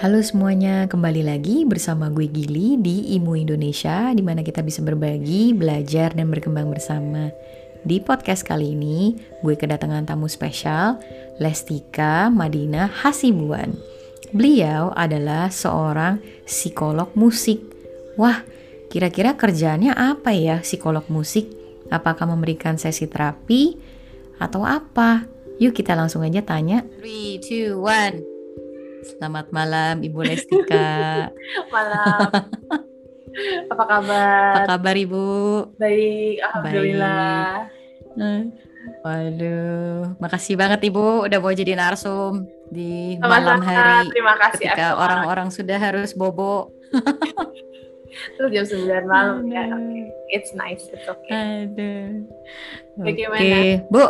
Halo semuanya, kembali lagi bersama gue Gili di Imu Indonesia di mana kita bisa berbagi, belajar, dan berkembang bersama. Di podcast kali ini, gue kedatangan tamu spesial, Lestika Madina Hasibuan. Beliau adalah seorang psikolog musik. Wah, kira-kira kerjaannya apa ya psikolog musik? Apakah memberikan sesi terapi atau apa? Yuk kita langsung aja tanya. 3, 2, 1 Selamat malam Ibu Lestika. malam. Apa kabar? Apa kabar Ibu? Baik, alhamdulillah. Baik. Waduh, makasih banget Ibu udah mau jadi narsum di malam hari. Terima kasih. Ketika orang-orang sudah harus bobo. Terus jam 9 malam ya. Okay. It's nice, it's okay. Aduh. Oke, okay. Bu.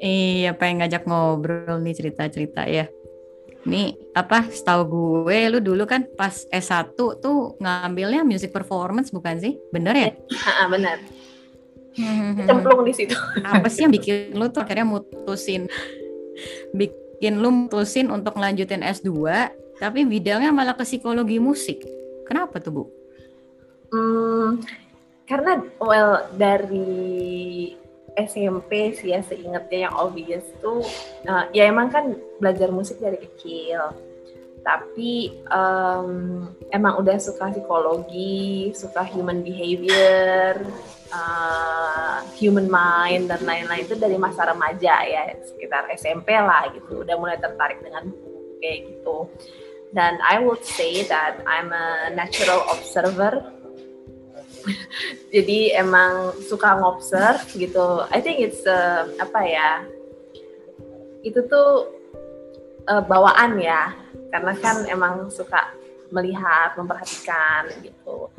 Iya, pengen ngajak ngobrol nih cerita-cerita ya. Nih apa setahu gue lu dulu kan pas S1 tuh ngambilnya music performance bukan sih? Bener ya? Iya, bener. Cemplung di situ. Apa sih yang bikin lu tuh akhirnya mutusin bikin lu mutusin untuk ngelanjutin S2 tapi bidangnya malah ke psikologi musik. Kenapa tuh, Bu? Hmm, karena well dari SMP sih ya seingatnya yang obvious tuh uh, ya emang kan belajar musik dari kecil. Tapi um, emang udah suka psikologi, suka human behavior, uh, human mind dan lain-lain itu dari masa remaja ya sekitar SMP lah gitu. Udah mulai tertarik dengan buku kayak gitu. Dan I would say that I'm a natural observer jadi emang suka ngobserve gitu. I think it's uh, apa ya itu tuh uh, bawaan ya. Karena kan emang suka melihat memperhatikan gitu.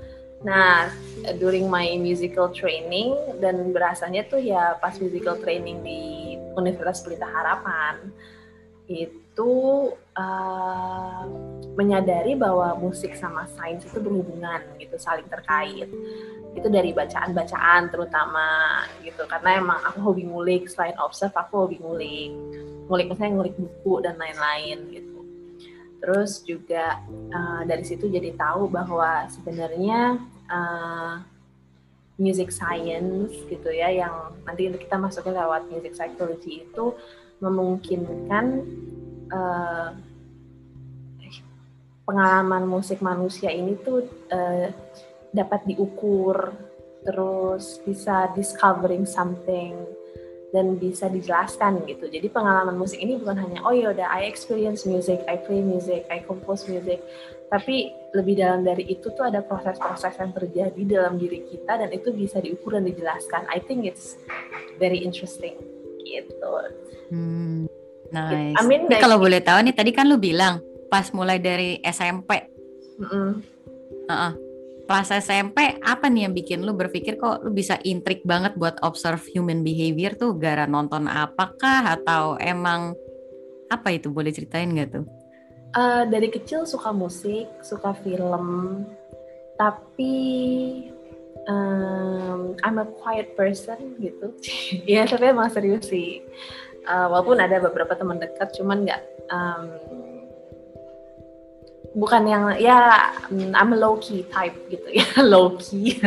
Nah during my musical training dan berasanya tuh ya pas musical training di Universitas Pelita Harapan itu uh, menyadari bahwa musik sama sains itu berhubungan gitu saling terkait. Itu dari bacaan-bacaan terutama gitu karena emang aku hobi ngulik selain observe aku hobi ngulik. Ngulik misalnya ngulik buku dan lain-lain gitu. Terus juga uh, dari situ jadi tahu bahwa sebenarnya uh, music science gitu ya yang nanti kita masuknya lewat music psychology itu memungkinkan uh, pengalaman musik manusia ini tuh uh, dapat diukur terus bisa discovering something dan bisa dijelaskan gitu. Jadi pengalaman musik ini bukan hanya oh ya udah I experience music, I play music, I compose music, tapi lebih dalam dari itu tuh ada proses-proses yang terjadi dalam diri kita dan itu bisa diukur dan dijelaskan. I think it's very interesting gitu. Hmm, nice. I mean, kalau boleh tahu nih tadi kan lu bilang pas mulai dari SMP. Mm -mm. Uh -uh. Pas SMP apa nih yang bikin lu berpikir kok lu bisa intrik banget buat observe human behavior tuh gara nonton apakah atau emang apa itu boleh ceritain gak tuh? Uh, dari kecil suka musik, suka film, tapi um, I'm a quiet person gitu. ya tapi emang serius sih. Uh, walaupun ada beberapa teman dekat, cuman nggak um, bukan yang ya I'm a low key type gitu ya low key.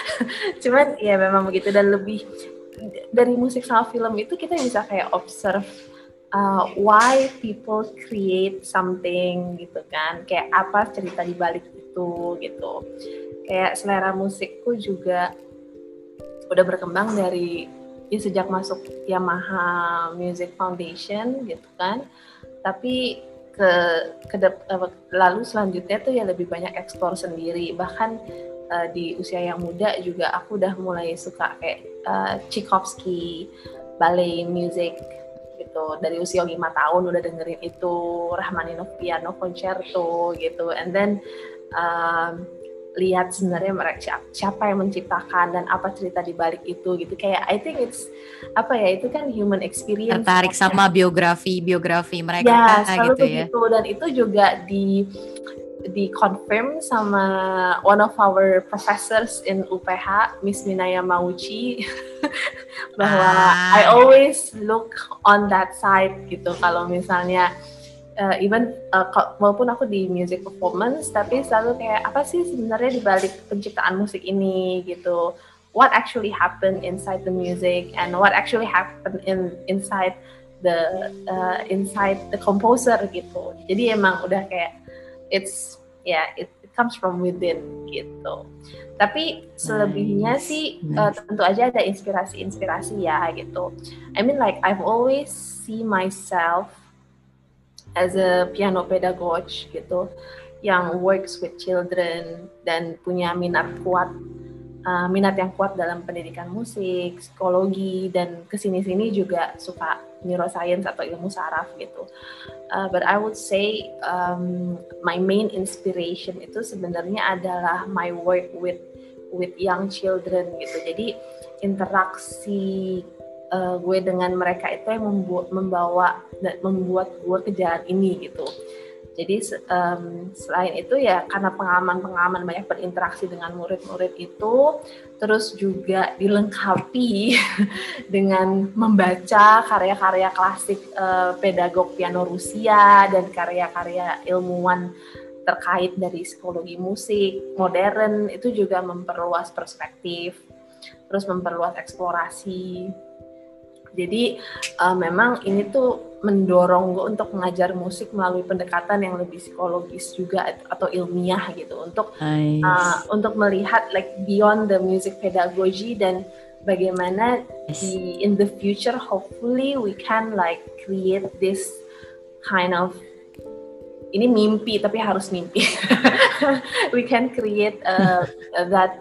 cuman ya memang begitu dan lebih dari musik sama film itu kita bisa kayak observe uh, why people create something gitu kan kayak apa cerita di balik itu gitu. Kayak selera musikku juga udah berkembang dari ya sejak masuk Yamaha Music Foundation gitu kan. Tapi ke ke lalu selanjutnya tuh ya lebih banyak ekspor sendiri. Bahkan uh, di usia yang muda juga aku udah mulai suka kayak uh, Tchaikovsky ballet music gitu. Dari usia lima tahun udah dengerin itu Rahmaninov piano concerto gitu. And then um, lihat sebenarnya mereka siapa yang menciptakan dan apa cerita di balik itu gitu kayak I think it's apa ya itu kan human experience tertarik sama biografi biografi mereka ya selalu gitu begitu ya dan itu juga di di confirm sama one of our professors in UPH, Miss Minaya Mauchi, bahwa ah. I always look on that side gitu. Kalau misalnya uh, even uh, walaupun aku di music performance, tapi selalu kayak apa sih sebenarnya di balik penciptaan musik ini gitu. What actually happened inside the music and what actually happened in inside the uh, inside the composer gitu. Jadi emang udah kayak it's ya yeah, it, it comes from within gitu. Tapi selebihnya nice. sih nice. Uh, tentu aja ada inspirasi-inspirasi ya gitu. I mean like I've always see myself as a piano pedagogue gitu yang works with children dan punya minat kuat uh, minat yang kuat dalam pendidikan musik, psikologi dan ke sini-sini juga suka neuroscience atau ilmu saraf gitu. Uh, but I would say um, my main inspiration itu sebenarnya adalah my work with with young children gitu. Jadi interaksi uh, gue dengan mereka itu yang membuat membawa dan membuat gue ke jalan ini gitu. Jadi um, selain itu ya karena pengalaman-pengalaman banyak berinteraksi dengan murid-murid itu, terus juga dilengkapi dengan membaca karya-karya klasik uh, pedagog piano Rusia dan karya-karya ilmuwan terkait dari psikologi musik modern itu juga memperluas perspektif, terus memperluas eksplorasi jadi uh, memang ini tuh mendorong gue untuk mengajar musik melalui pendekatan yang lebih psikologis juga atau ilmiah gitu untuk nice. uh, untuk melihat like beyond the music pedagogy dan bagaimana yes. di in the future hopefully we can like create this kind of ini mimpi tapi harus mimpi we can create uh, that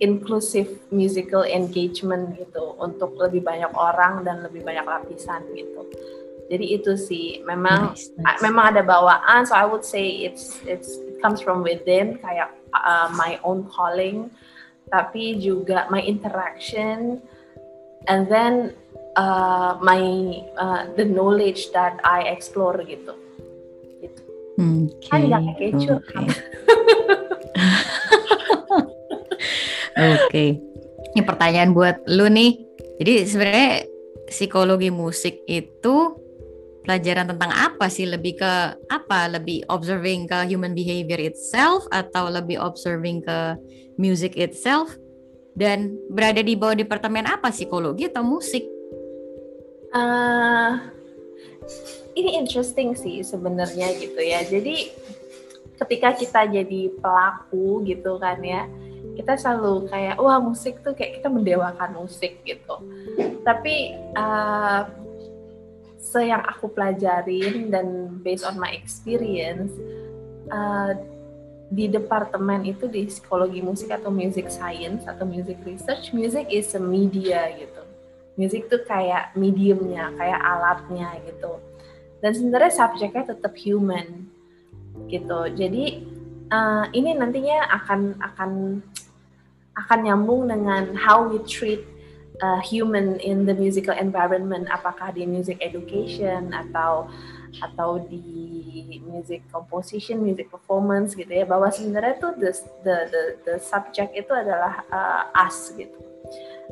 inclusive musical engagement gitu untuk lebih banyak orang dan lebih banyak lapisan gitu. Jadi itu sih memang nice, nice. memang ada bawaan so I would say it's it's it comes from within kayak uh, my own calling tapi juga my interaction and then uh, my uh, the knowledge that I explore gitu. Gitu. Okay. Kan nggak kecoh. Okay. Oke. Okay. Ini pertanyaan buat lu nih. Jadi sebenarnya psikologi musik itu pelajaran tentang apa sih? Lebih ke apa? Lebih observing ke human behavior itself atau lebih observing ke music itself? Dan berada di bawah departemen apa? Psikologi atau musik? Uh, ini interesting sih sebenarnya gitu ya. Jadi ketika kita jadi pelaku gitu kan ya, kita selalu kayak wah musik tuh kayak kita mendewakan musik gitu. Tapi uh, se yang aku pelajarin dan based on my experience uh, di departemen itu di psikologi musik atau music science atau music research music is a media gitu. Music tuh kayak mediumnya kayak alatnya gitu. Dan sebenarnya subjeknya tetap human gitu. Jadi uh, ini nantinya akan akan akan nyambung dengan how we treat uh, human in the musical environment apakah di music education atau atau di music composition, music performance gitu ya bahwa sebenarnya tuh the the the, the subject itu adalah uh, us gitu.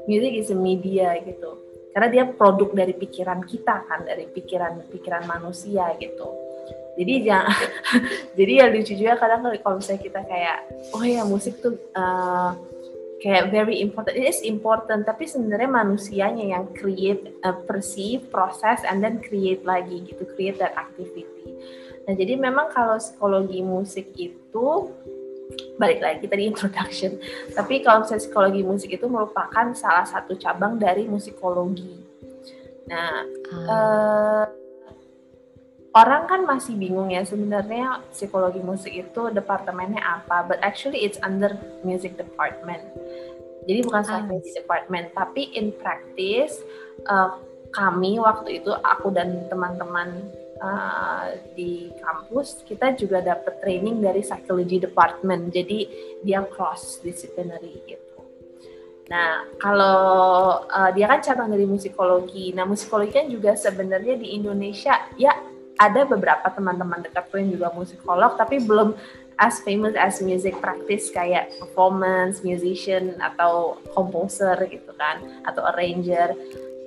Music is a media gitu. Karena dia produk dari pikiran kita kan, dari pikiran-pikiran manusia gitu. Jadi jangan jadi ya lucu juga kadang kalau misalnya kita kayak oh ya musik tuh uh, kayak very important. It is important, tapi sebenarnya manusianya yang create, uh, perceive, proses, and then create lagi gitu, create that activity. Nah, jadi memang kalau psikologi musik itu balik lagi tadi introduction. Tapi kalau misalnya psikologi musik itu merupakan salah satu cabang dari musikologi. Nah, hmm. uh, orang kan masih bingung ya sebenarnya psikologi musik itu departemennya apa, but actually it's under music department. Jadi bukan psychology ah. department, tapi in practice uh, kami waktu itu aku dan teman-teman uh, di kampus kita juga dapat training dari psychology department. Jadi dia cross disciplinary gitu. Nah, kalau uh, dia kan cabang dari musikologi. Nah, musikologi kan juga sebenarnya di Indonesia ya ada beberapa teman-teman dekatku yang juga musikolog tapi belum as famous as music practice kayak performance, musician atau composer gitu kan atau arranger.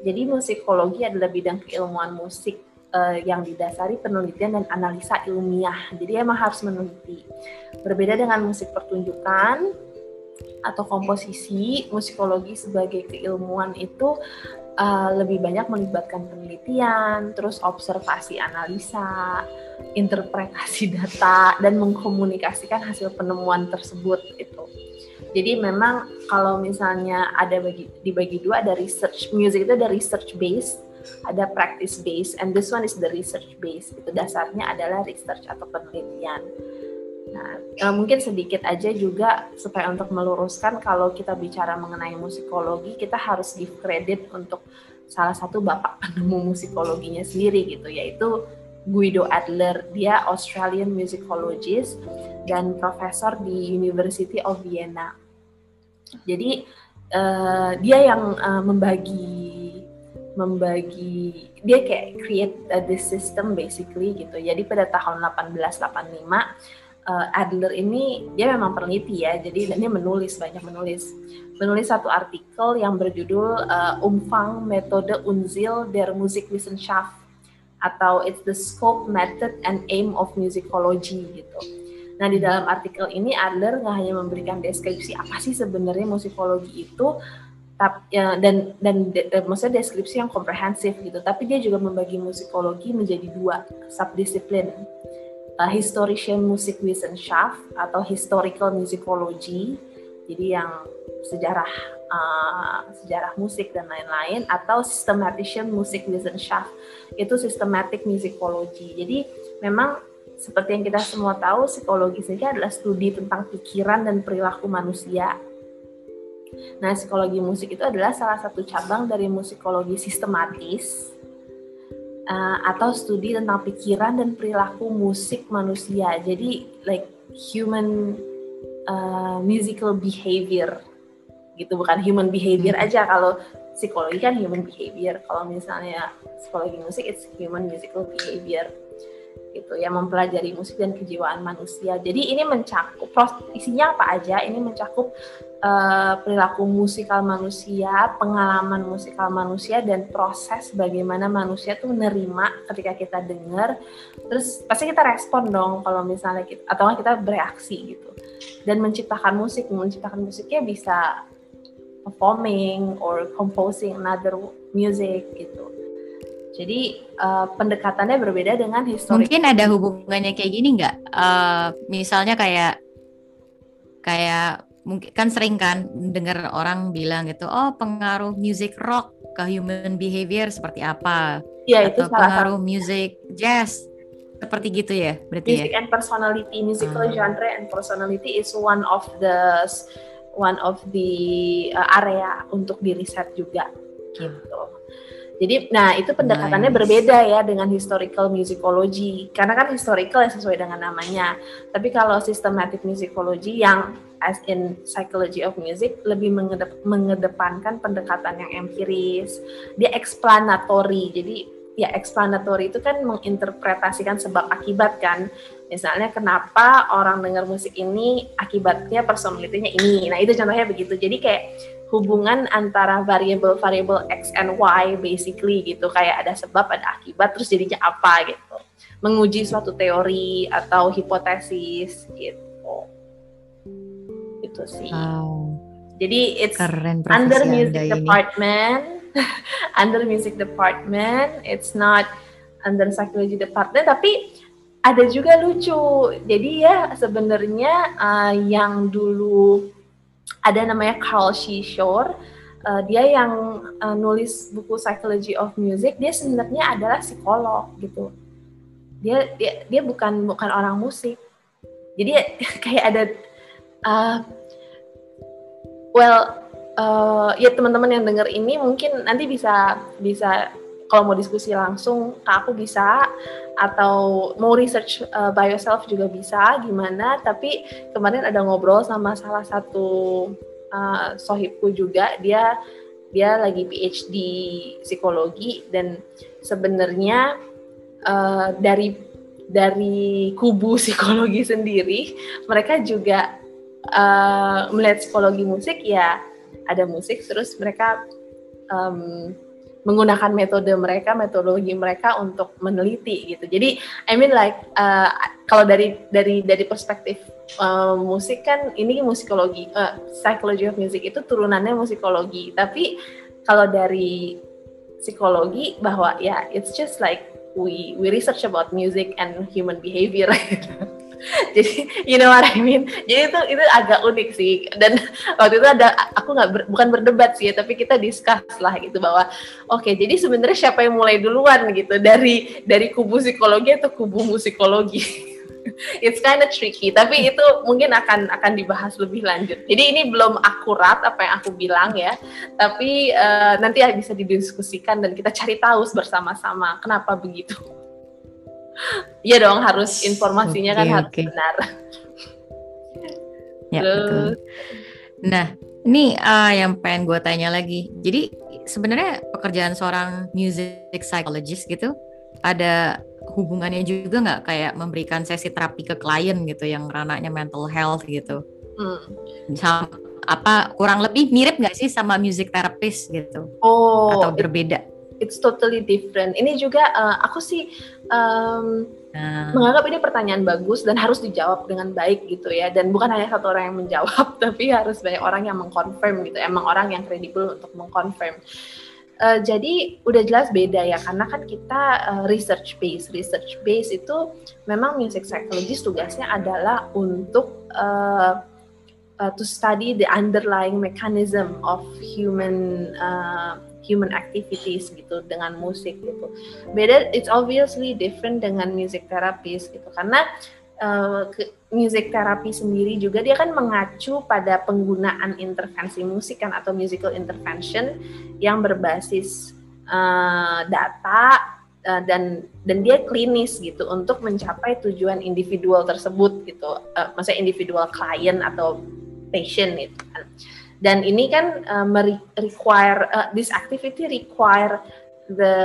Jadi musikologi adalah bidang keilmuan musik uh, yang didasari penelitian dan analisa ilmiah. Jadi emang harus meneliti. Berbeda dengan musik pertunjukan atau komposisi, musikologi sebagai keilmuan itu uh, lebih banyak melibatkan penelitian, terus observasi analisa, interpretasi data dan mengkomunikasikan hasil penemuan tersebut itu. Jadi memang kalau misalnya ada bagi dibagi dua ada research music itu ada research base ada practice base and this one is the research base itu dasarnya adalah research atau penelitian nah eh, mungkin sedikit aja juga supaya untuk meluruskan kalau kita bicara mengenai musikologi kita harus give credit untuk salah satu bapak penemu musikologinya sendiri gitu yaitu Guido Adler dia Australian musicologist dan profesor di University of Vienna jadi uh, dia yang uh, membagi membagi dia kayak create uh, this system basically gitu. Jadi pada tahun 1885 uh, Adler ini dia memang peneliti ya. Jadi dia menulis banyak menulis. Menulis satu artikel yang berjudul uh, Umfang Methode Unzil der Musikwissenschaft atau It's the Scope, Method, and Aim of Musicology gitu. Nah di dalam artikel ini Adler nggak hanya memberikan deskripsi apa sih sebenarnya musikologi itu, ya, dan dan de, maksudnya deskripsi yang komprehensif gitu tapi dia juga membagi musikologi menjadi dua subdisiplin uh, historischen Musikwissenschaft atau historical musicology jadi yang sejarah uh, sejarah musik dan lain-lain atau systematischen Musikwissenschaft itu systematic musicology. Jadi memang seperti yang kita semua tahu psikologi saja adalah studi tentang pikiran dan perilaku manusia. Nah, psikologi musik itu adalah salah satu cabang dari musikologi sistematis uh, atau studi tentang pikiran dan perilaku musik manusia. Jadi, like human uh, musical behavior gitu, bukan human behavior hmm. aja. Kalau psikologi kan human behavior. Kalau misalnya psikologi musik, it's human musical behavior gitu ya mempelajari musik dan kejiwaan manusia. Jadi ini mencakup isinya apa aja? Ini mencakup uh, perilaku musikal manusia, pengalaman musikal manusia dan proses bagaimana manusia tuh menerima ketika kita dengar. Terus pasti kita respon dong kalau misalnya kita atau kita bereaksi gitu. Dan menciptakan musik, menciptakan musiknya bisa performing or composing another music gitu jadi uh, pendekatannya berbeda dengan historik. Mungkin ada hubungannya kayak gini nggak? Uh, misalnya kayak kayak mungkin kan sering kan dengar orang bilang gitu, oh pengaruh music rock ke human behavior seperti apa? Iya itu salah pengaruh satu. music jazz seperti gitu ya berarti music ya? and personality, musical hmm. genre and personality is one of the one of the uh, area untuk di riset juga gitu. Jadi, nah itu pendekatannya nice. berbeda ya dengan historical musicology. Karena kan historical ya sesuai dengan namanya. Tapi kalau systematic musicology yang as in psychology of music lebih mengedep, mengedepankan pendekatan yang empiris. Dia explanatory. Jadi ya explanatory itu kan menginterpretasikan sebab akibat kan. Misalnya kenapa orang dengar musik ini akibatnya personalitinya ini. Nah, itu contohnya begitu. Jadi kayak hubungan antara variabel-variabel x and y basically gitu kayak ada sebab ada akibat terus jadinya apa gitu menguji suatu teori atau hipotesis gitu itu sih wow. jadi it's Keren under music department under music department it's not under psychology department tapi ada juga lucu jadi ya sebenarnya uh, yang dulu ada namanya Carl Shore. Uh, dia yang uh, nulis buku Psychology of Music. Dia sebenarnya adalah psikolog gitu. Dia dia dia bukan bukan orang musik. Jadi kayak ada uh, well uh, ya teman-teman yang dengar ini mungkin nanti bisa bisa kalau mau diskusi langsung ke aku bisa. Atau mau research uh, by yourself juga bisa gimana. Tapi kemarin ada ngobrol sama salah satu uh, sohibku juga. Dia dia lagi PhD psikologi dan sebenarnya uh, dari dari kubu psikologi sendiri mereka juga uh, melihat psikologi musik ya ada musik terus mereka um, menggunakan metode mereka metodologi mereka untuk meneliti gitu. Jadi I mean like uh, kalau dari dari dari perspektif uh, musik kan ini musikologi uh, psychology of music itu turunannya musikologi. Tapi kalau dari psikologi bahwa ya yeah, it's just like we we research about music and human behavior jadi you know what I mean? Jadi itu itu agak unik sih. Dan waktu itu ada aku nggak ber, bukan berdebat sih ya, tapi kita discuss lah gitu bahwa oke okay, jadi sebenarnya siapa yang mulai duluan gitu? Dari dari kubu psikologi atau kubu musikologi? It's kind of tricky tapi itu mungkin akan akan dibahas lebih lanjut. Jadi ini belum akurat apa yang aku bilang ya tapi uh, nanti bisa didiskusikan dan kita cari tahu bersama-sama kenapa begitu Iya dong harus informasinya okay, kan harus okay. benar. Ya betul. Nah ini uh, yang pengen gue tanya lagi. Jadi sebenarnya pekerjaan seorang music psychologist gitu ada hubungannya juga nggak kayak memberikan sesi terapi ke klien gitu yang ranahnya mental health gitu. Hmm. Sama, apa kurang lebih mirip nggak sih sama music therapist gitu? Oh, atau berbeda? it's totally different. Ini juga uh, aku sih um, nah. menganggap ini pertanyaan bagus dan harus dijawab dengan baik gitu ya. Dan bukan hanya satu orang yang menjawab, tapi harus banyak orang yang mengkonfirm gitu. Emang orang yang kredibel untuk mengkonfirm. Uh, jadi udah jelas beda ya karena kan kita uh, research base research base itu memang music psychologist tugasnya adalah untuk uh, uh, to study the underlying mechanism of human uh, human activities gitu dengan musik gitu. Beda it's obviously different dengan music therapist gitu karena uh, music therapy sendiri juga dia kan mengacu pada penggunaan intervensi musik kan atau musical intervention yang berbasis uh, data uh, dan dan dia klinis gitu untuk mencapai tujuan individual tersebut gitu. Uh, maksudnya individual klien atau patient itu kan dan ini kan uh, require uh, this activity require the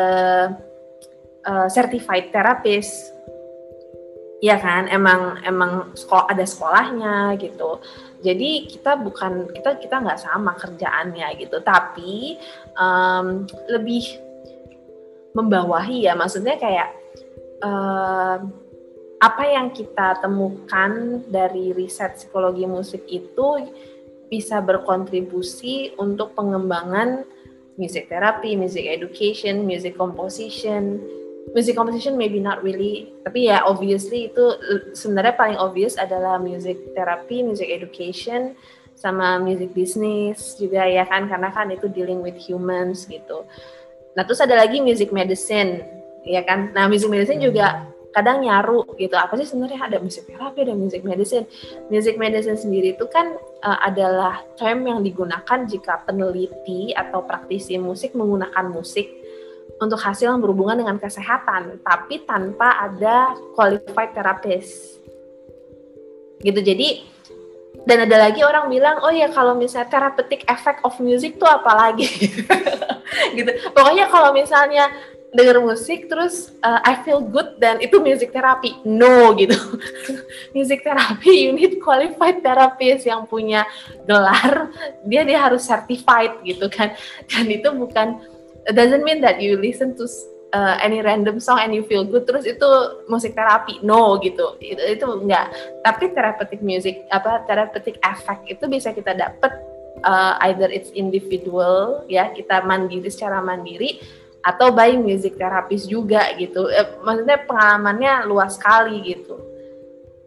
uh, certified therapist. Ya kan? Emang emang sekolah ada sekolahnya gitu. Jadi kita bukan kita kita nggak sama kerjaannya gitu. Tapi um, lebih membawahi ya. Maksudnya kayak uh, apa yang kita temukan dari riset psikologi musik itu bisa berkontribusi untuk pengembangan music therapy, music education, music composition. Music composition maybe not really, tapi ya obviously itu sebenarnya paling obvious adalah music therapy, music education, sama music business juga ya kan karena kan itu dealing with humans gitu. Nah terus ada lagi music medicine ya kan. Nah music medicine juga kadang nyaru gitu. Apa sih sebenarnya ada musik terapi ada music medicine. Music medicine sendiri itu kan uh, adalah term yang digunakan jika peneliti atau praktisi musik menggunakan musik untuk hasil yang berhubungan dengan kesehatan tapi tanpa ada qualified therapist. Gitu. Jadi dan ada lagi orang bilang oh ya kalau misalnya therapeutic effect of music tuh apa lagi? Gitu. Pokoknya kalau misalnya denger musik terus uh, I feel good dan itu music therapy. No gitu. Music therapy you need qualified therapist yang punya gelar. Dia dia harus certified gitu kan. Dan itu bukan doesn't mean that you listen to uh, any random song and you feel good. Terus itu musik terapi no gitu. Itu, itu enggak. Tapi therapeutic music apa therapeutic effect itu bisa kita dapat uh, either it's individual ya kita mandiri secara mandiri atau by music therapist juga gitu. Eh, maksudnya pengalamannya luas sekali gitu.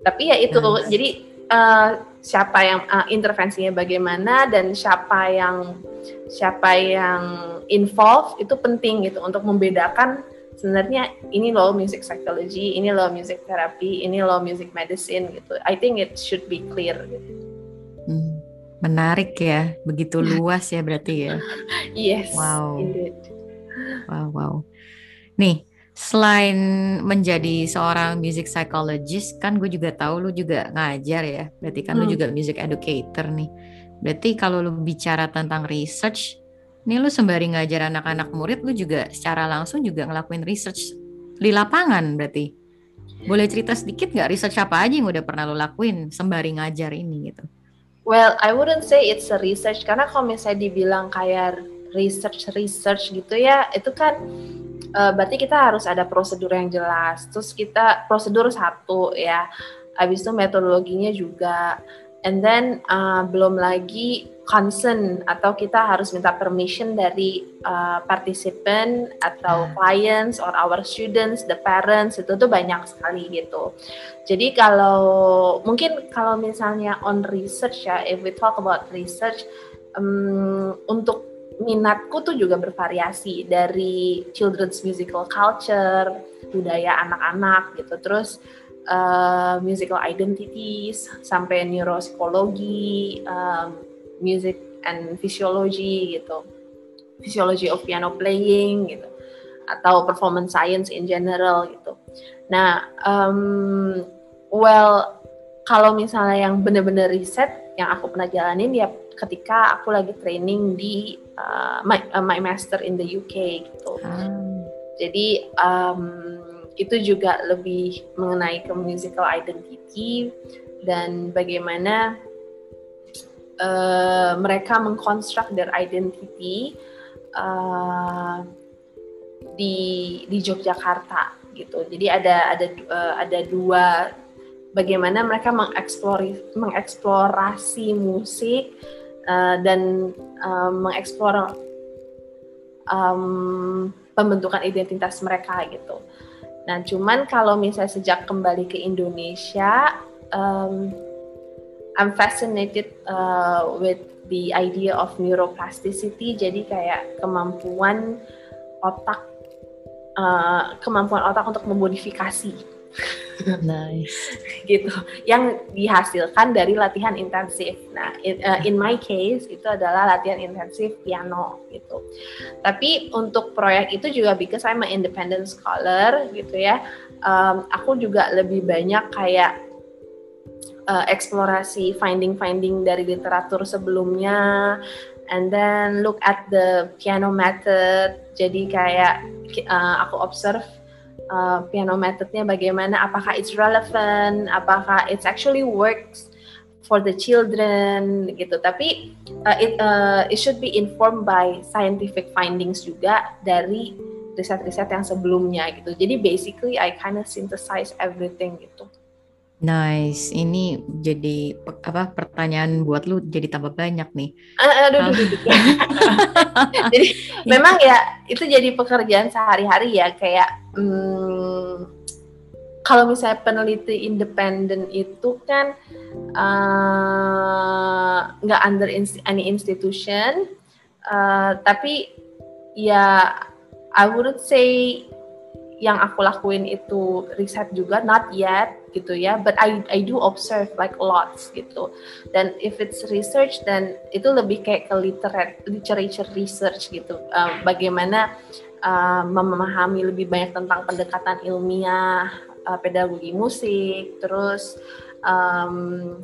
Tapi ya itu yes. jadi uh, siapa yang uh, intervensinya bagaimana dan siapa yang siapa yang involve itu penting gitu untuk membedakan sebenarnya ini loh music psychology, ini loh music therapy, ini loh music medicine gitu. I think it should be clear gitu. Hmm, menarik ya, begitu luas ya berarti ya. yes. Wow. Indeed. Wow, wow. Nih, selain menjadi seorang music psychologist, kan gue juga tahu lu juga ngajar ya. Berarti kan hmm. lu juga music educator nih. Berarti kalau lu bicara tentang research, nih lu sembari ngajar anak-anak murid, lu juga secara langsung juga ngelakuin research di lapangan berarti. Boleh cerita sedikit nggak research apa aja yang udah pernah lo lakuin sembari ngajar ini gitu? Well, I wouldn't say it's a research karena kalau misalnya dibilang kayak research research gitu ya, itu kan uh, berarti kita harus ada prosedur yang jelas. Terus kita prosedur satu ya, habis itu metodologinya juga and then uh, belum lagi consent atau kita harus minta permission dari uh, participant atau hmm. clients or our students, the parents itu tuh banyak sekali gitu. Jadi kalau mungkin kalau misalnya on research ya, if we talk about research um, untuk minatku tuh juga bervariasi dari children's musical culture, budaya anak-anak gitu. Terus uh, musical identities sampai neuropsikologi, um, music and physiology gitu, physiology of piano playing gitu, atau performance science in general gitu. Nah, um, well kalau misalnya yang benar-benar riset yang aku pernah jalanin ya ketika aku lagi training di uh, my, uh, my master in the UK gitu. Hmm. Jadi um, itu juga lebih mengenai ke musical identity dan bagaimana uh, mereka mengkonstruk their identity uh, di di Yogyakarta gitu. Jadi ada ada uh, ada dua bagaimana mereka mengeksplorasi mengeksplorasi musik uh, dan uh, mengeksplor um, pembentukan identitas mereka gitu. Nah, cuman kalau misalnya sejak kembali ke Indonesia, um, I'm fascinated uh, with the idea of neuroplasticity. Jadi kayak kemampuan otak, uh, kemampuan otak untuk memodifikasi Nice. gitu. Yang dihasilkan dari latihan intensif. Nah, in, uh, in my case itu adalah latihan intensif piano gitu. Tapi untuk proyek itu juga because I'm an independent scholar gitu ya. Um, aku juga lebih banyak kayak uh, eksplorasi finding-finding dari literatur sebelumnya and then look at the piano method. Jadi kayak uh, aku observe uh, piano methodnya bagaimana apakah it's relevant apakah it's actually works for the children gitu tapi uh, it uh, it should be informed by scientific findings juga dari riset-riset yang sebelumnya gitu jadi basically I kind of synthesize everything gitu Nice, ini jadi apa pertanyaan buat lu jadi tambah banyak nih. Aduh, aduh, aduh. jadi memang ya itu jadi pekerjaan sehari-hari ya kayak hmm, kalau misalnya peneliti independen itu kan eh, nggak uh, under any institution, uh, tapi ya I would say yang aku lakuin itu riset juga not yet gitu ya. But I I do observe like lots gitu. Dan if it's research dan itu lebih kayak ke literate literature research gitu. Uh, bagaimana uh, memahami lebih banyak tentang pendekatan ilmiah uh, pedagogi musik terus um,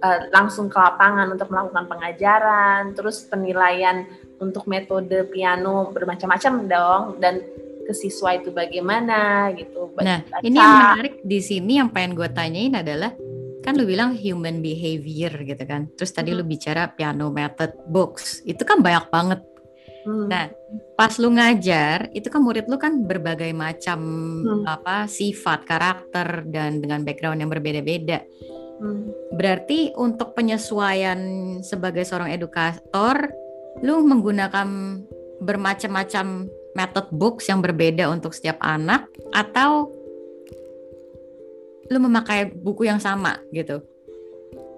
uh, langsung ke lapangan untuk melakukan pengajaran terus penilaian untuk metode piano bermacam-macam dong dan ke siswa itu bagaimana gitu. Nah, ini yang menarik di sini yang pengen gue tanyain adalah kan lu bilang human behavior gitu kan. Terus tadi hmm. lu bicara piano method books. Itu kan banyak banget. Hmm. Nah, pas lu ngajar, itu kan murid lu kan berbagai macam hmm. apa sifat, karakter dan dengan background yang berbeda-beda. Hmm. Berarti untuk penyesuaian sebagai seorang edukator, lu menggunakan bermacam-macam method books yang berbeda untuk setiap anak atau lu memakai buku yang sama gitu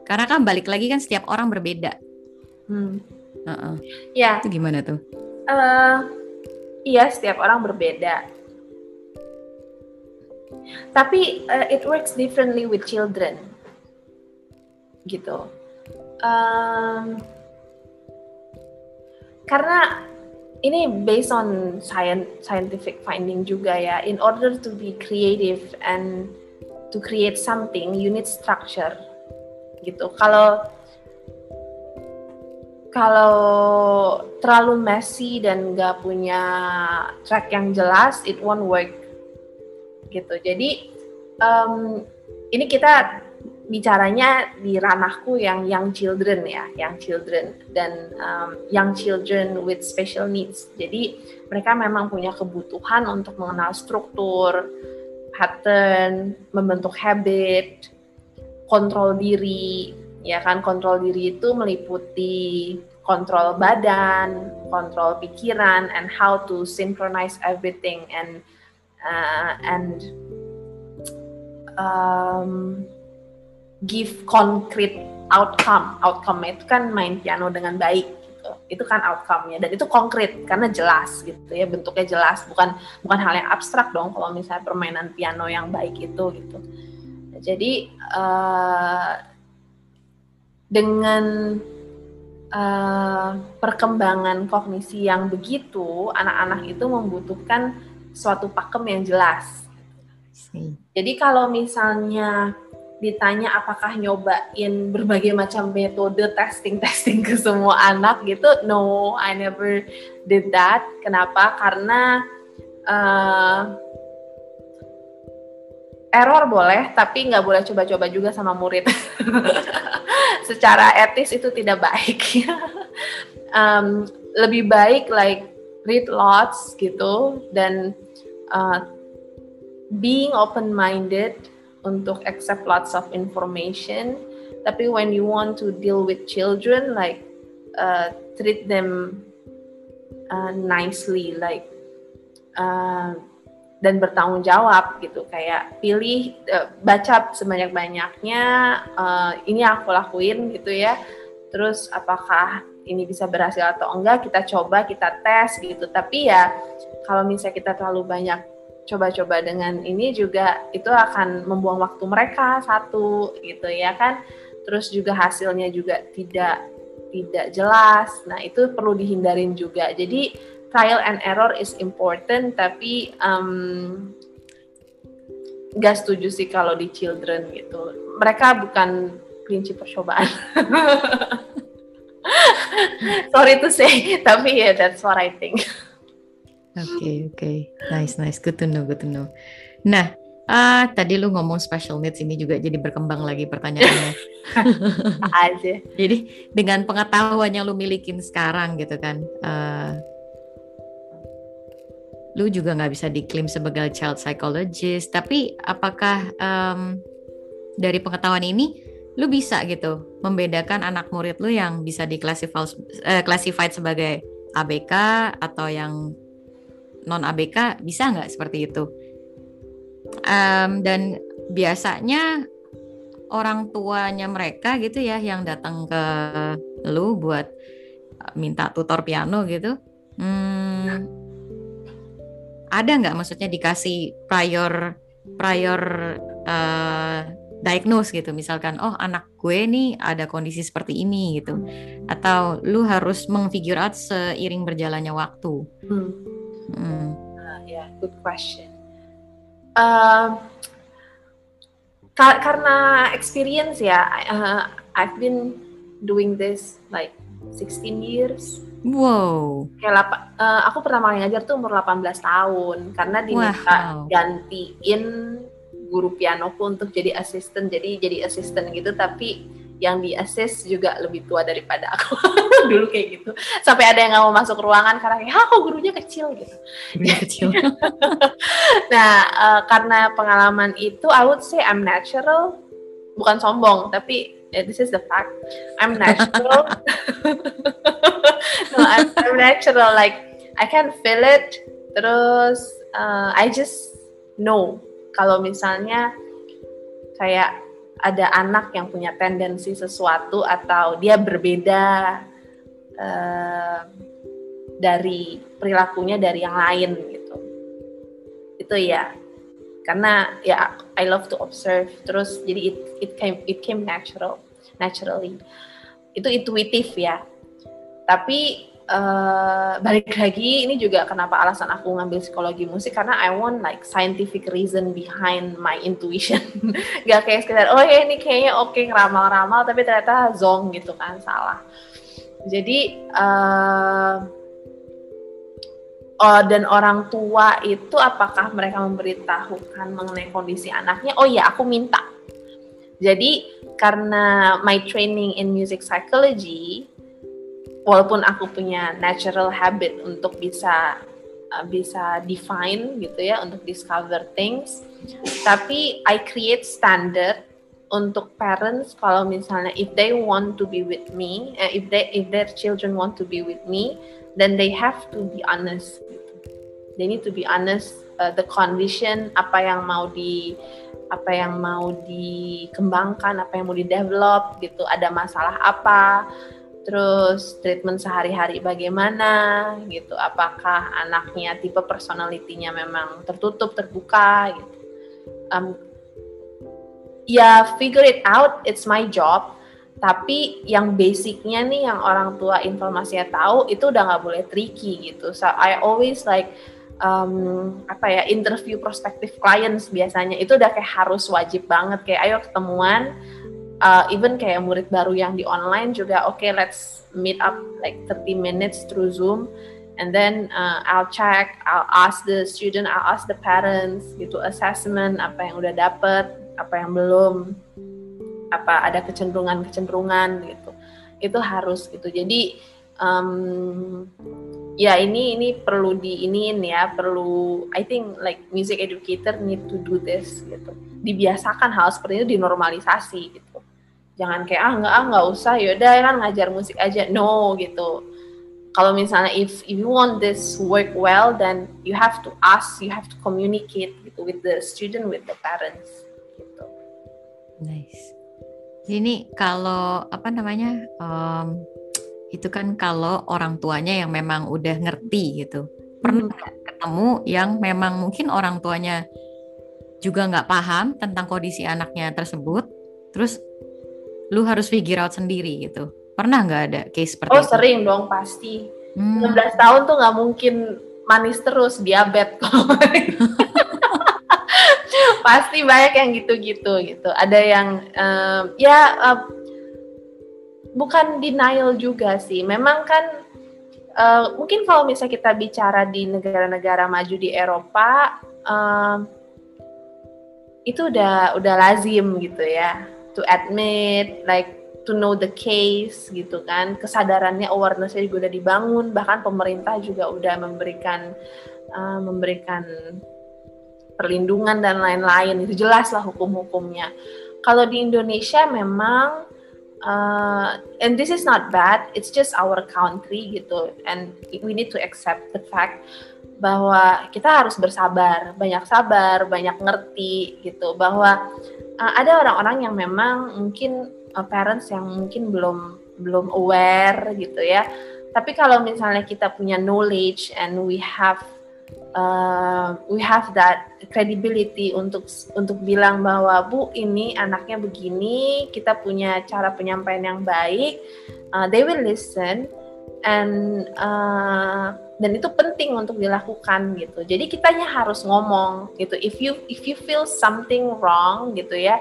karena kan balik lagi kan setiap orang berbeda hmm. Uh -uh. ya itu gimana tuh uh, iya setiap orang berbeda tapi uh, it works differently with children gitu um, karena ini based on science scientific finding juga ya. In order to be creative and to create something, you need structure. Gitu. Kalau kalau terlalu messy dan nggak punya track yang jelas, it won't work. Gitu. Jadi um, ini kita bicaranya di ranahku yang young children ya, young children dan um, young children with special needs. Jadi mereka memang punya kebutuhan untuk mengenal struktur, pattern, membentuk habit, kontrol diri, ya kan kontrol diri itu meliputi kontrol badan, kontrol pikiran, and how to synchronize everything and uh, and um, give concrete outcome. Outcome itu kan main piano dengan baik gitu. Itu kan outcome-nya dan itu konkret karena jelas gitu ya bentuknya jelas bukan bukan hal yang abstrak dong kalau misalnya permainan piano yang baik itu gitu. Jadi uh, dengan uh, perkembangan kognisi yang begitu, anak-anak itu membutuhkan suatu pakem yang jelas. Jadi kalau misalnya ditanya apakah nyobain berbagai macam metode testing-testing ke semua anak gitu, no, I never did that. Kenapa? Karena uh, error boleh, tapi nggak boleh coba-coba juga sama murid. secara etis itu tidak baik. um, lebih baik like read lots gitu dan uh, being open minded untuk accept lots of information. Tapi when you want to deal with children, like uh, treat them uh, nicely, like uh, dan bertanggung jawab gitu. Kayak pilih uh, baca sebanyak banyaknya uh, ini aku lakuin gitu ya. Terus apakah ini bisa berhasil atau enggak kita coba kita tes gitu. Tapi ya kalau misalnya kita terlalu banyak coba-coba dengan ini juga itu akan membuang waktu mereka satu gitu ya kan. Terus juga hasilnya juga tidak tidak jelas. Nah itu perlu dihindarin juga. Jadi trial and error is important tapi um, gak setuju sih kalau di children gitu mereka bukan kelinci percobaan sorry to say tapi ya yeah, that's what I think oke okay, oke okay. nice nice good to know good to know nah Ah, tadi lu ngomong special needs ini juga jadi berkembang lagi pertanyaannya. aja. jadi dengan pengetahuan yang lu milikin sekarang gitu kan, uh, lu juga nggak bisa diklaim sebagai child psychologist. Tapi apakah um, dari pengetahuan ini lu bisa gitu membedakan anak murid lu yang bisa diklasifikasi uh, sebagai ABK atau yang non ABK bisa nggak seperti itu? Um, dan biasanya orang tuanya mereka gitu ya yang datang ke lu buat minta tutor piano gitu hmm, ada nggak maksudnya dikasih prior prior uh, diagnose gitu misalkan oh anak gue nih ada kondisi seperti ini gitu atau lu harus mengfigure out seiring berjalannya waktu hmm. Hmm. Uh, ya yeah, good question uh, karena experience ya uh, I've been doing this like 16 years Wow. Kayak uh, aku pertama kali ngajar tuh umur 18 tahun karena diminta wow. gantiin guru pianoku untuk jadi asisten. Jadi jadi asisten gitu tapi yang di assist juga lebih tua daripada aku dulu kayak gitu sampai ada yang nggak mau masuk ruangan karena kayak kok gurunya kecil gitu gurunya kecil nah uh, karena pengalaman itu I would say I'm natural bukan sombong tapi this is the fact. I'm natural. No I'm, I'm natural like I can feel it. Terus uh, I just know kalau misalnya kayak ada anak yang punya tendensi sesuatu atau dia berbeda uh, dari perilakunya dari yang lain gitu. Itu ya. Karena ya I love to observe. Terus jadi it it came it came natural naturally. Itu intuitif ya. Tapi uh, balik lagi ini juga kenapa alasan aku ngambil psikologi musik karena I want like scientific reason behind my intuition. Gak kayak sekedar oh ya ini kayaknya oke okay, ngeramal-ramal tapi ternyata zong gitu kan salah. Jadi uh, oh, dan orang tua itu apakah mereka memberitahukan mengenai kondisi anaknya? Oh ya aku minta. Jadi karena my training in music psychology walaupun aku punya natural habit untuk bisa uh, bisa define gitu ya untuk discover things tapi I create standard untuk parents kalau misalnya if they want to be with me uh, if they if their children want to be with me then they have to be honest. They need to be honest uh, the condition apa yang mau di apa yang mau dikembangkan apa yang mau di develop gitu. Ada masalah apa? Terus treatment sehari-hari bagaimana gitu? Apakah anaknya tipe personalitinya memang tertutup terbuka gitu? Um, ya figure it out. It's my job tapi yang basicnya nih yang orang tua informasinya tahu itu udah nggak boleh tricky gitu. So I always like um, apa ya interview prospective clients biasanya. Itu udah kayak harus wajib banget. Kayak ayo ketemuan. Uh, even kayak murid baru yang di online juga oke okay, let's meet up like 30 minutes through Zoom. And then uh, I'll check I'll ask the student I'll ask the parents gitu. Assessment apa yang udah dapet apa yang belum apa ada kecenderungan-kecenderungan gitu. Itu harus gitu. Jadi um, ya ini ini perlu di iniin ya perlu I think like music educator need to do this gitu. Dibiasakan hal seperti itu dinormalisasi gitu. Jangan kayak ah nggak ah nggak usah yaudah kan ngajar musik aja. No gitu. Kalau misalnya if, if you want this work well then you have to ask you have to communicate gitu with the student with the parents Nice. Ini kalau apa namanya um, itu kan kalau orang tuanya yang memang udah ngerti gitu. Pernah hmm. ketemu yang memang mungkin orang tuanya juga nggak paham tentang kondisi anaknya tersebut, terus lu harus figure out sendiri gitu. Pernah nggak ada case seperti oh, itu? Oh sering dong pasti. Hmm. 16 tahun tuh nggak mungkin manis terus diabetes pasti banyak yang gitu-gitu gitu. Ada yang um, ya uh, bukan denial juga sih. Memang kan uh, mungkin kalau misalnya kita bicara di negara-negara maju di Eropa uh, itu udah udah lazim gitu ya to admit like to know the case gitu kan. Kesadarannya awarenessnya juga udah dibangun. Bahkan pemerintah juga udah memberikan uh, memberikan perlindungan dan lain-lain itu jelas lah hukum-hukumnya. Kalau di Indonesia memang uh, and this is not bad, it's just our country gitu and we need to accept the fact bahwa kita harus bersabar, banyak sabar, banyak ngerti gitu bahwa uh, ada orang-orang yang memang mungkin uh, parents yang mungkin belum belum aware gitu ya. Tapi kalau misalnya kita punya knowledge and we have uh, we have that credibility untuk untuk bilang bahwa bu ini anaknya begini kita punya cara penyampaian yang baik uh, they will listen and uh, dan itu penting untuk dilakukan gitu. Jadi kitanya harus ngomong gitu. If you if you feel something wrong gitu ya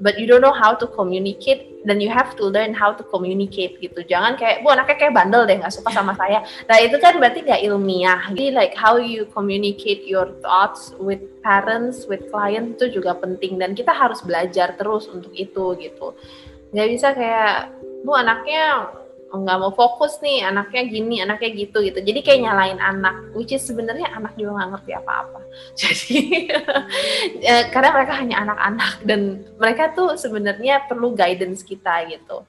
but you don't know how to communicate then you have to learn how to communicate gitu. Jangan kayak bu anaknya kayak bandel deh nggak suka sama saya. Nah itu kan berarti nggak ilmiah. Jadi like how you communicate your thoughts with parents with client itu juga penting. Dan kita harus belajar terus untuk itu gitu. Nggak bisa kayak bu anaknya nggak mau fokus nih anaknya gini anaknya gitu gitu. Jadi kayak nyalain anak which is sebenarnya anak juga nggak ngerti apa-apa. Jadi ya, karena mereka hanya anak-anak dan mereka tuh sebenarnya perlu guidance kita gitu.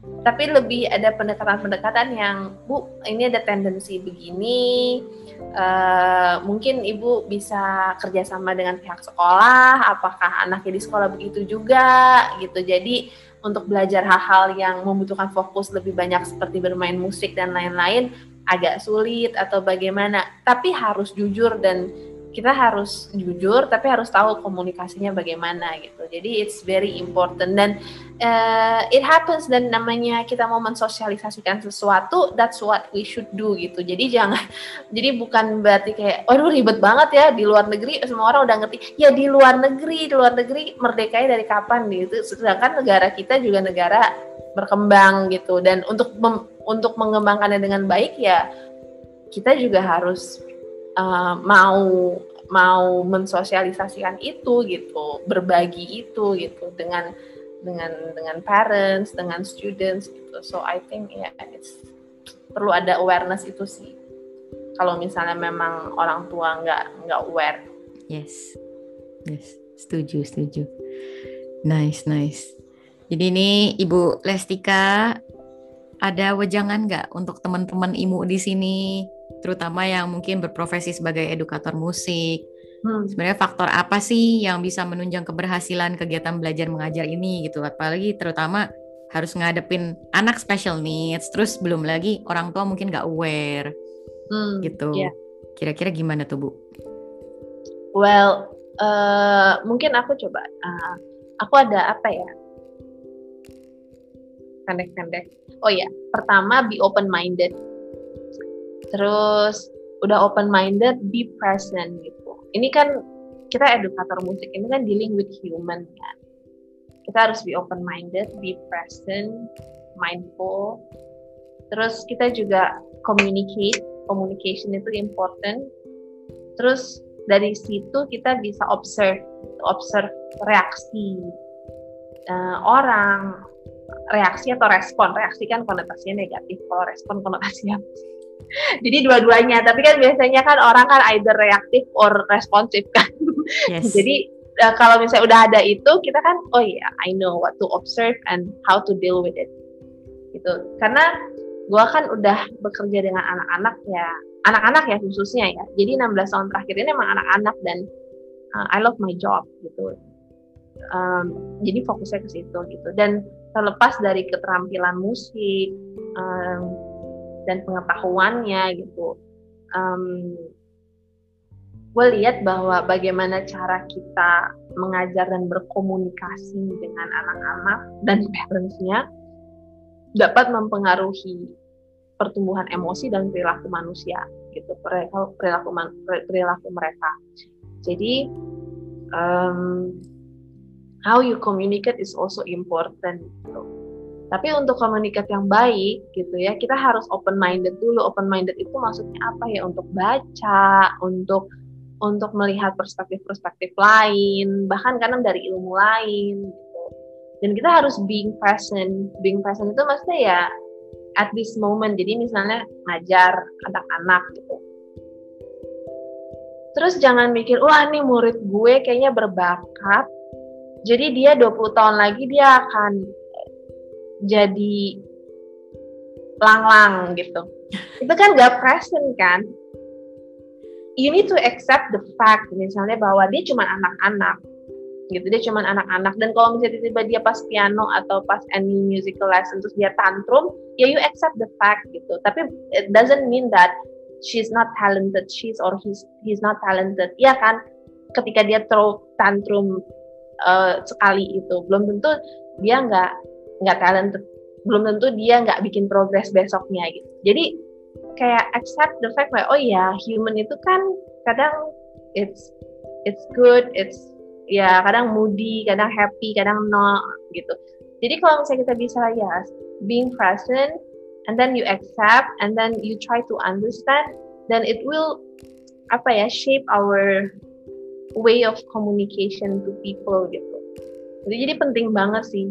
Tapi lebih ada pendekatan-pendekatan yang bu ini ada tendensi begini uh, mungkin ibu bisa kerjasama dengan pihak sekolah apakah anaknya di sekolah begitu juga? Gitu. Jadi untuk belajar hal-hal yang membutuhkan fokus lebih banyak seperti bermain musik dan lain-lain agak sulit atau bagaimana. Tapi harus jujur dan kita harus jujur tapi harus tahu komunikasinya bagaimana gitu. Jadi it's very important. Dan uh, it happens. Dan namanya kita mau mensosialisasikan sesuatu that's what we should do gitu. Jadi jangan jadi bukan berarti kayak waduh ribet banget ya di luar negeri. Semua orang udah ngerti ya di luar negeri di luar negeri merdeka dari kapan? Gitu. Sedangkan negara kita juga negara berkembang gitu. Dan untuk mem, untuk mengembangkannya dengan baik ya kita juga harus uh, mau mau mensosialisasikan itu gitu, berbagi itu gitu dengan dengan dengan parents, dengan students gitu. So I think ya yeah, it's perlu ada awareness itu sih. Kalau misalnya memang orang tua nggak nggak aware. Yes, yes, setuju setuju. Nice nice. Jadi ini Ibu Lestika ada wejangan nggak untuk teman-teman imu di sini terutama yang mungkin berprofesi sebagai edukator musik. Hmm. Sebenarnya faktor apa sih yang bisa menunjang keberhasilan kegiatan belajar mengajar ini gitu? Apalagi terutama harus ngadepin anak special needs, terus belum lagi orang tua mungkin nggak aware hmm, gitu. Yeah. Kira-kira gimana tuh bu? Well, uh, mungkin aku coba. Uh, aku ada apa ya? Pendek-pendek. Oh ya, pertama be open minded terus udah open minded be present gitu. Ini kan kita edukator musik ini kan dealing with human kan. Kita harus be open minded be present mindful. Terus kita juga communicate communication itu important. Terus dari situ kita bisa observe observe reaksi uh, orang. Reaksi atau respon reaksi kan konotasinya negatif. Kalau respon konotasinya jadi dua-duanya. Tapi kan biasanya kan orang kan either reaktif or responsif kan. Yes. jadi uh, kalau misalnya udah ada itu kita kan oh iya yeah, I know what to observe and how to deal with it. Gitu. Karena gue kan udah bekerja dengan anak-anak ya anak-anak ya khususnya ya. Jadi 16 tahun terakhir ini emang anak-anak dan uh, I love my job gitu. Um, jadi fokusnya ke situ gitu. Dan terlepas dari keterampilan musik um, dan pengetahuannya gitu. Um, gue lihat bahwa bagaimana cara kita mengajar dan berkomunikasi dengan anak-anak dan parentsnya dapat mempengaruhi pertumbuhan emosi dan perilaku manusia gitu perilaku perilaku, perilaku mereka. Jadi um, how you communicate is also important. Gitu tapi untuk komunikat yang baik gitu ya, kita harus open minded dulu. Open minded itu maksudnya apa ya? Untuk baca, untuk untuk melihat perspektif-perspektif lain, bahkan kadang dari ilmu lain gitu. Dan kita harus being present. Being present itu maksudnya ya at this moment. Jadi misalnya ngajar anak-anak gitu. Terus jangan mikir, wah nih murid gue kayaknya berbakat, jadi dia 20 tahun lagi dia akan jadi lang-lang gitu. Itu kan gak present kan? You need to accept the fact misalnya bahwa dia cuma anak-anak gitu dia cuma anak-anak dan kalau misalnya tiba-tiba dia pas piano atau pas any musical lesson terus dia tantrum ya you accept the fact gitu tapi it doesn't mean that she's not talented she's or he's he's not talented ya kan ketika dia throw tantrum uh, sekali itu belum tentu dia nggak nggak talented belum tentu dia nggak bikin progres besoknya gitu. Jadi kayak accept the fact like oh ya human itu kan kadang it's it's good it's ya kadang moody kadang happy kadang no gitu. Jadi kalau misalnya kita bisa ya being present and then you accept and then you try to understand then it will apa ya shape our way of communication to people gitu. Jadi penting banget sih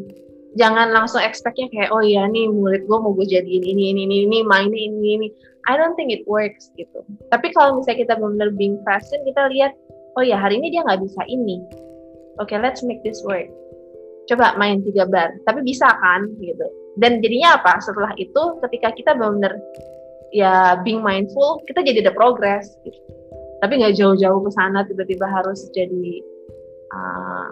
jangan langsung expectnya kayak oh ya nih murid gue mau gue jadiin ini ini ini ini mainnya ini ini I don't think it works gitu. Tapi kalau misalnya kita benar-benar being present kita lihat oh ya hari ini dia nggak bisa ini. Oke okay, let's make this work. Coba main tiga bar tapi bisa kan gitu. Dan jadinya apa? Setelah itu ketika kita benar-benar ya being mindful kita jadi ada progress gitu. Tapi nggak jauh-jauh ke sana tiba-tiba harus jadi uh,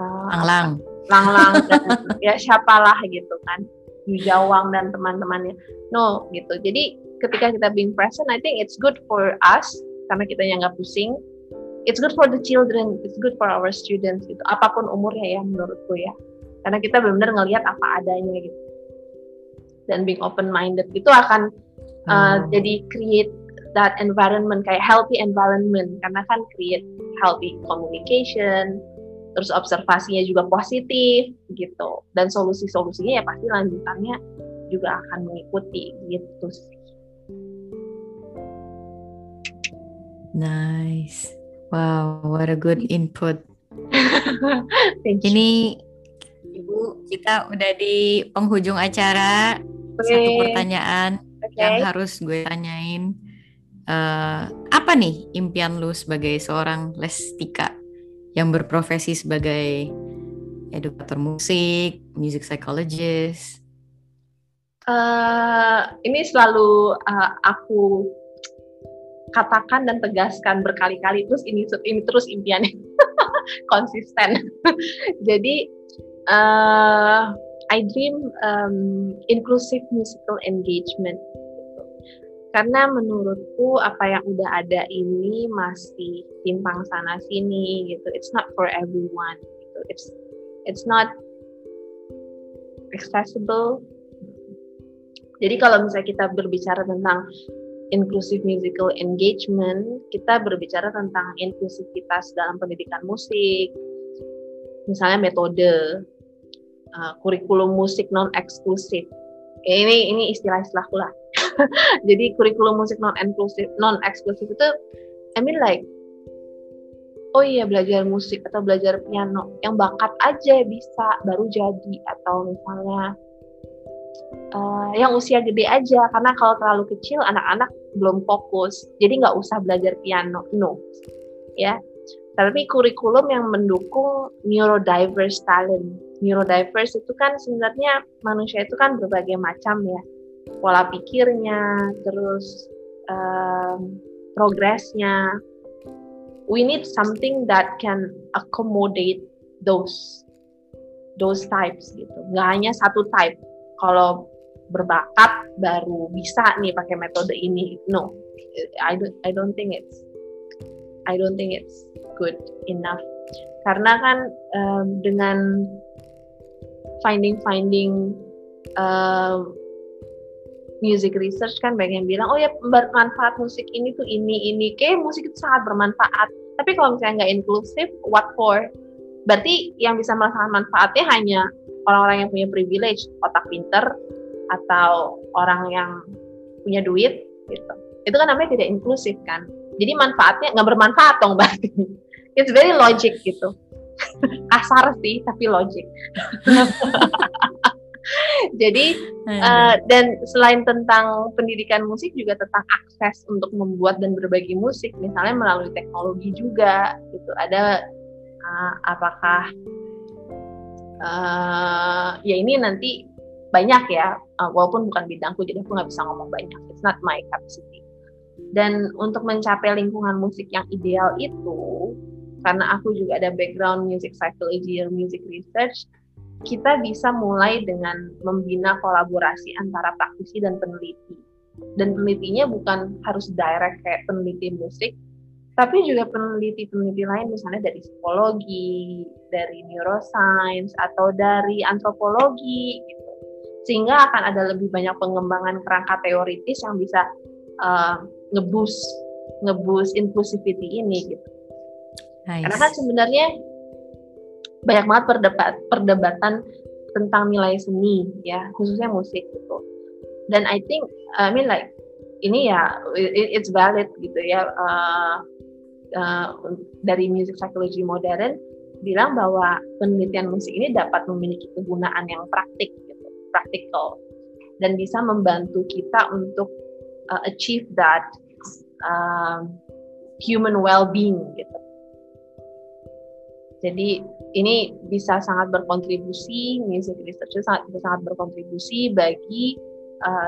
uh, Anglang lang-lang dan ya siapalah gitu kan. Jawang dan teman-temannya. No gitu. Jadi ketika kita being present I think it's good for us karena kita yang nggak pusing. It's good for the children it's good for our students gitu. Apa pun umurnya ya menurutku ya. Karena kita benar-benar ngelihat apa adanya gitu. Dan being open minded itu akan uh, hmm. jadi create that environment kayak healthy environment. Karena kan create healthy communication terus observasinya juga positif gitu dan solusi-solusinya ya pasti lanjutannya juga akan mengikuti gitu sih. Nice. Wow, what a good input. Thank you. Ini Ibu, kita udah di penghujung acara. Satu Oke. pertanyaan Oke. yang harus gue tanyain. Eh, apa nih impian lu sebagai seorang lestika yang berprofesi sebagai edukator musik, music psychologist? Eh, ini selalu eh, aku katakan dan tegaskan berkali-kali terus ini ini terus impiannya konsisten. Jadi eh, I dream um, inclusive musical engagement. Karena menurutku apa yang udah ada ini masih timpang sana sini gitu. It's not for everyone. Gitu. It's it's not accessible jadi kalau misalnya kita berbicara tentang inclusive musical engagement, kita berbicara tentang inklusivitas dalam pendidikan musik, misalnya metode, uh, kurikulum musik non eksklusif. Ini ini istilah-istilahku lah. Jadi kurikulum musik non eksklusif non eksklusif itu, I mean like, oh iya belajar musik atau belajar piano yang bakat aja bisa baru jadi. Atau misalnya uh, yang usia gede aja. Karena kalau terlalu kecil anak-anak belum fokus. Jadi nggak usah belajar piano no. Ya. Tapi kurikulum yang mendukung neurodiverse talent. Neurodiverse itu kan sebenarnya manusia itu kan berbagai macam ya pola pikirnya terus um, progresnya. We need something that can accommodate those those types gitu. Nggak hanya satu type. Kalau berbakat baru bisa nih pakai metode ini. No I don't I don't think it's I don't think it's good enough. Karena kan um, dengan finding finding um, music research kan banyak yang bilang oh ya bermanfaat musik ini tuh ini ini. Kayak musik itu sangat bermanfaat. Tapi kalau misalnya nggak inklusif what for? Berarti yang bisa merasakan manfaatnya hanya orang-orang yang punya privilege otak pinter atau orang yang punya duit gitu. Itu kan namanya tidak inklusif kan? Jadi manfaatnya nggak bermanfaat dong berarti. It's very logic gitu. Kasar sih tapi logic jadi uh, dan selain tentang pendidikan musik juga tentang akses untuk membuat dan berbagi musik misalnya melalui teknologi juga gitu. Ada uh, apakah uh, ya ini nanti banyak ya uh, walaupun bukan bidangku jadi aku nggak bisa ngomong banyak. It's not my capacity dan untuk mencapai lingkungan musik yang ideal itu karena aku juga ada background music psychology music research kita bisa mulai dengan membina kolaborasi antara praktisi dan peneliti dan penelitinya bukan harus direct kayak peneliti musik tapi juga peneliti-peneliti lain misalnya dari psikologi, dari neuroscience atau dari antropologi gitu. Sehingga akan ada lebih banyak pengembangan kerangka teoritis yang bisa uh, ngebus ngebus inclusivity ini gitu. Nice. Karena kan sebenarnya banyak banget perdebat perdebatan tentang nilai seni ya, khususnya musik gitu. Dan I think I mean like ini ya it, it's valid gitu ya. Uh, Uh, dari music psychology modern bilang bahwa penelitian musik ini dapat memiliki kegunaan yang praktik, gitu, practical, dan bisa membantu kita untuk uh, achieve that uh, human well-being gitu. Jadi ini bisa sangat berkontribusi, music research sangat bisa sangat berkontribusi bagi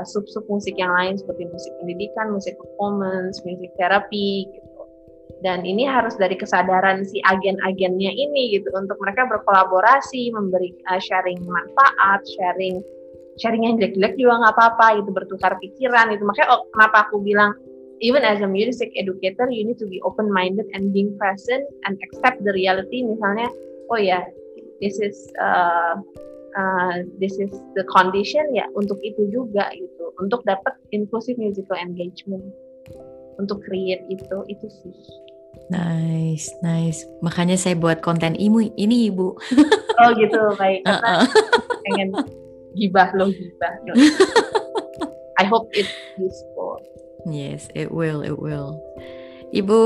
sub-sub uh, musik yang lain seperti musik pendidikan, musik performance, musik terapi gitu. Dan ini harus dari kesadaran si agen-agennya ini gitu untuk mereka berkolaborasi memberi uh, sharing manfaat sharing sharing yang jelek-jelek juga nggak apa-apa gitu bertukar pikiran itu. Makanya oh, kenapa aku bilang even as a music educator you need to be open minded and being present and accept the reality misalnya oh ya yeah, this is uh, uh, this is the condition ya untuk itu juga gitu untuk dapat inclusive musical engagement untuk create itu itu sih. Nice, nice. Makanya saya buat konten imu ini ibu. Oh gitu, baik. Karena pengen gibah lo gibah. I hope it's useful. Yes, it will, it will. Ibu,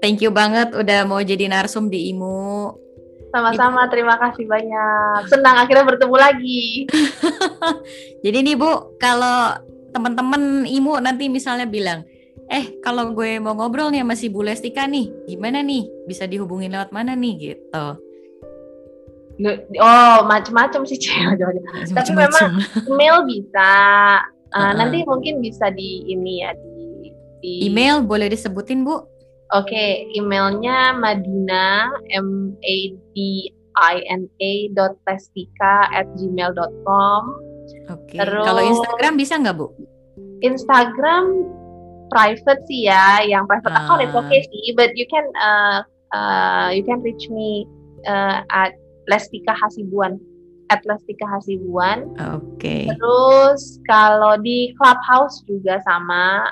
thank you banget udah mau jadi narsum di IMU. Sama-sama, terima kasih banyak. Senang akhirnya bertemu lagi. jadi nih Bu, kalau teman-teman IMU nanti misalnya bilang, eh kalau gue mau ngobrol nih sama si Bu Lestika nih, gimana nih? Bisa dihubungin lewat mana nih gitu? Oh, macam-macam sih cewek. Tapi memang email bisa. Uh. Nanti mungkin bisa di ini ya di di email boleh disebutin bu? Oke, okay, emailnya Madina M A D I N A dot testika at gmail.com. Oke. Okay. Kalau Instagram bisa nggak bu? Instagram private sih ya, yang private uh. account itu oke okay sih, but you can uh, uh, you can reach me uh, at Lestika Hasibuan at Lestika Hasibuan. Oke. Okay. Terus kalau di Clubhouse juga sama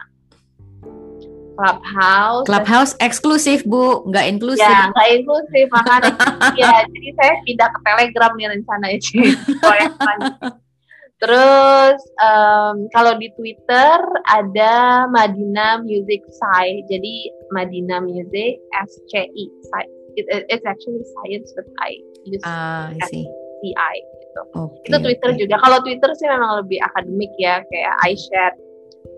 Clubhouse. Clubhouse eksklusif bu, nggak inklusif. Ya, nggak inklusif makanya. ya, jadi saya pindah ke Telegram nih rencananya sih. Terus um, kalau di Twitter ada Madina Music Sai, jadi Madina Music S C I It, it's actually science, but I use uh, I see. Gitu. Okay, Itu Twitter okay. juga. Kalau Twitter sih memang lebih akademik ya, kayak I share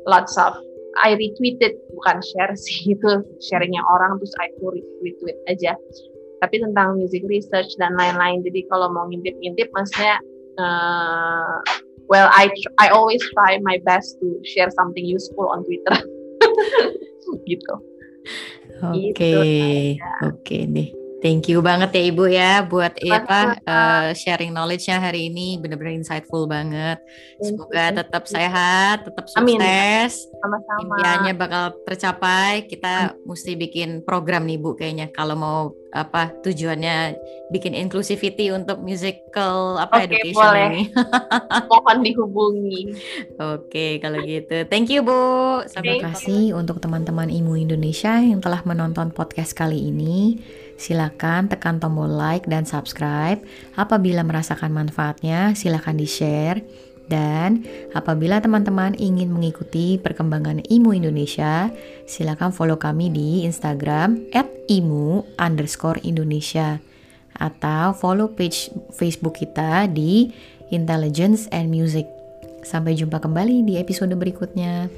lots of I retweeted bukan share sih itu sharingnya orang terus I retweet aja tapi tentang music research dan lain-lain jadi kalau mau ngintip-ngintip maksudnya uh, well I I always try my best to share something useful on Twitter gitu Oke, okay. gitu, oke okay deh. Thank you banget ya Ibu ya buat ya, apa uh, sharing knowledge-nya hari ini benar-benar insightful banget. Semoga tetap sehat, tetap sukses. Sama-sama. Impiannya bakal tercapai. Kita Amin. mesti bikin program nih Bu kayaknya kalau mau apa tujuannya bikin inclusivity untuk musical apa okay, education boleh. ini. Mohon dihubungi. Oke, okay, kalau gitu. Thank you Bu. Terima kasih untuk teman-teman IMU Indonesia yang telah menonton podcast kali ini. Silakan tekan tombol like dan subscribe. Apabila merasakan manfaatnya, silakan di-share. Dan apabila teman-teman ingin mengikuti perkembangan IMU Indonesia, silakan follow kami di Instagram at IMU underscore Indonesia atau follow page Facebook kita di Intelligence and Music. Sampai jumpa kembali di episode berikutnya.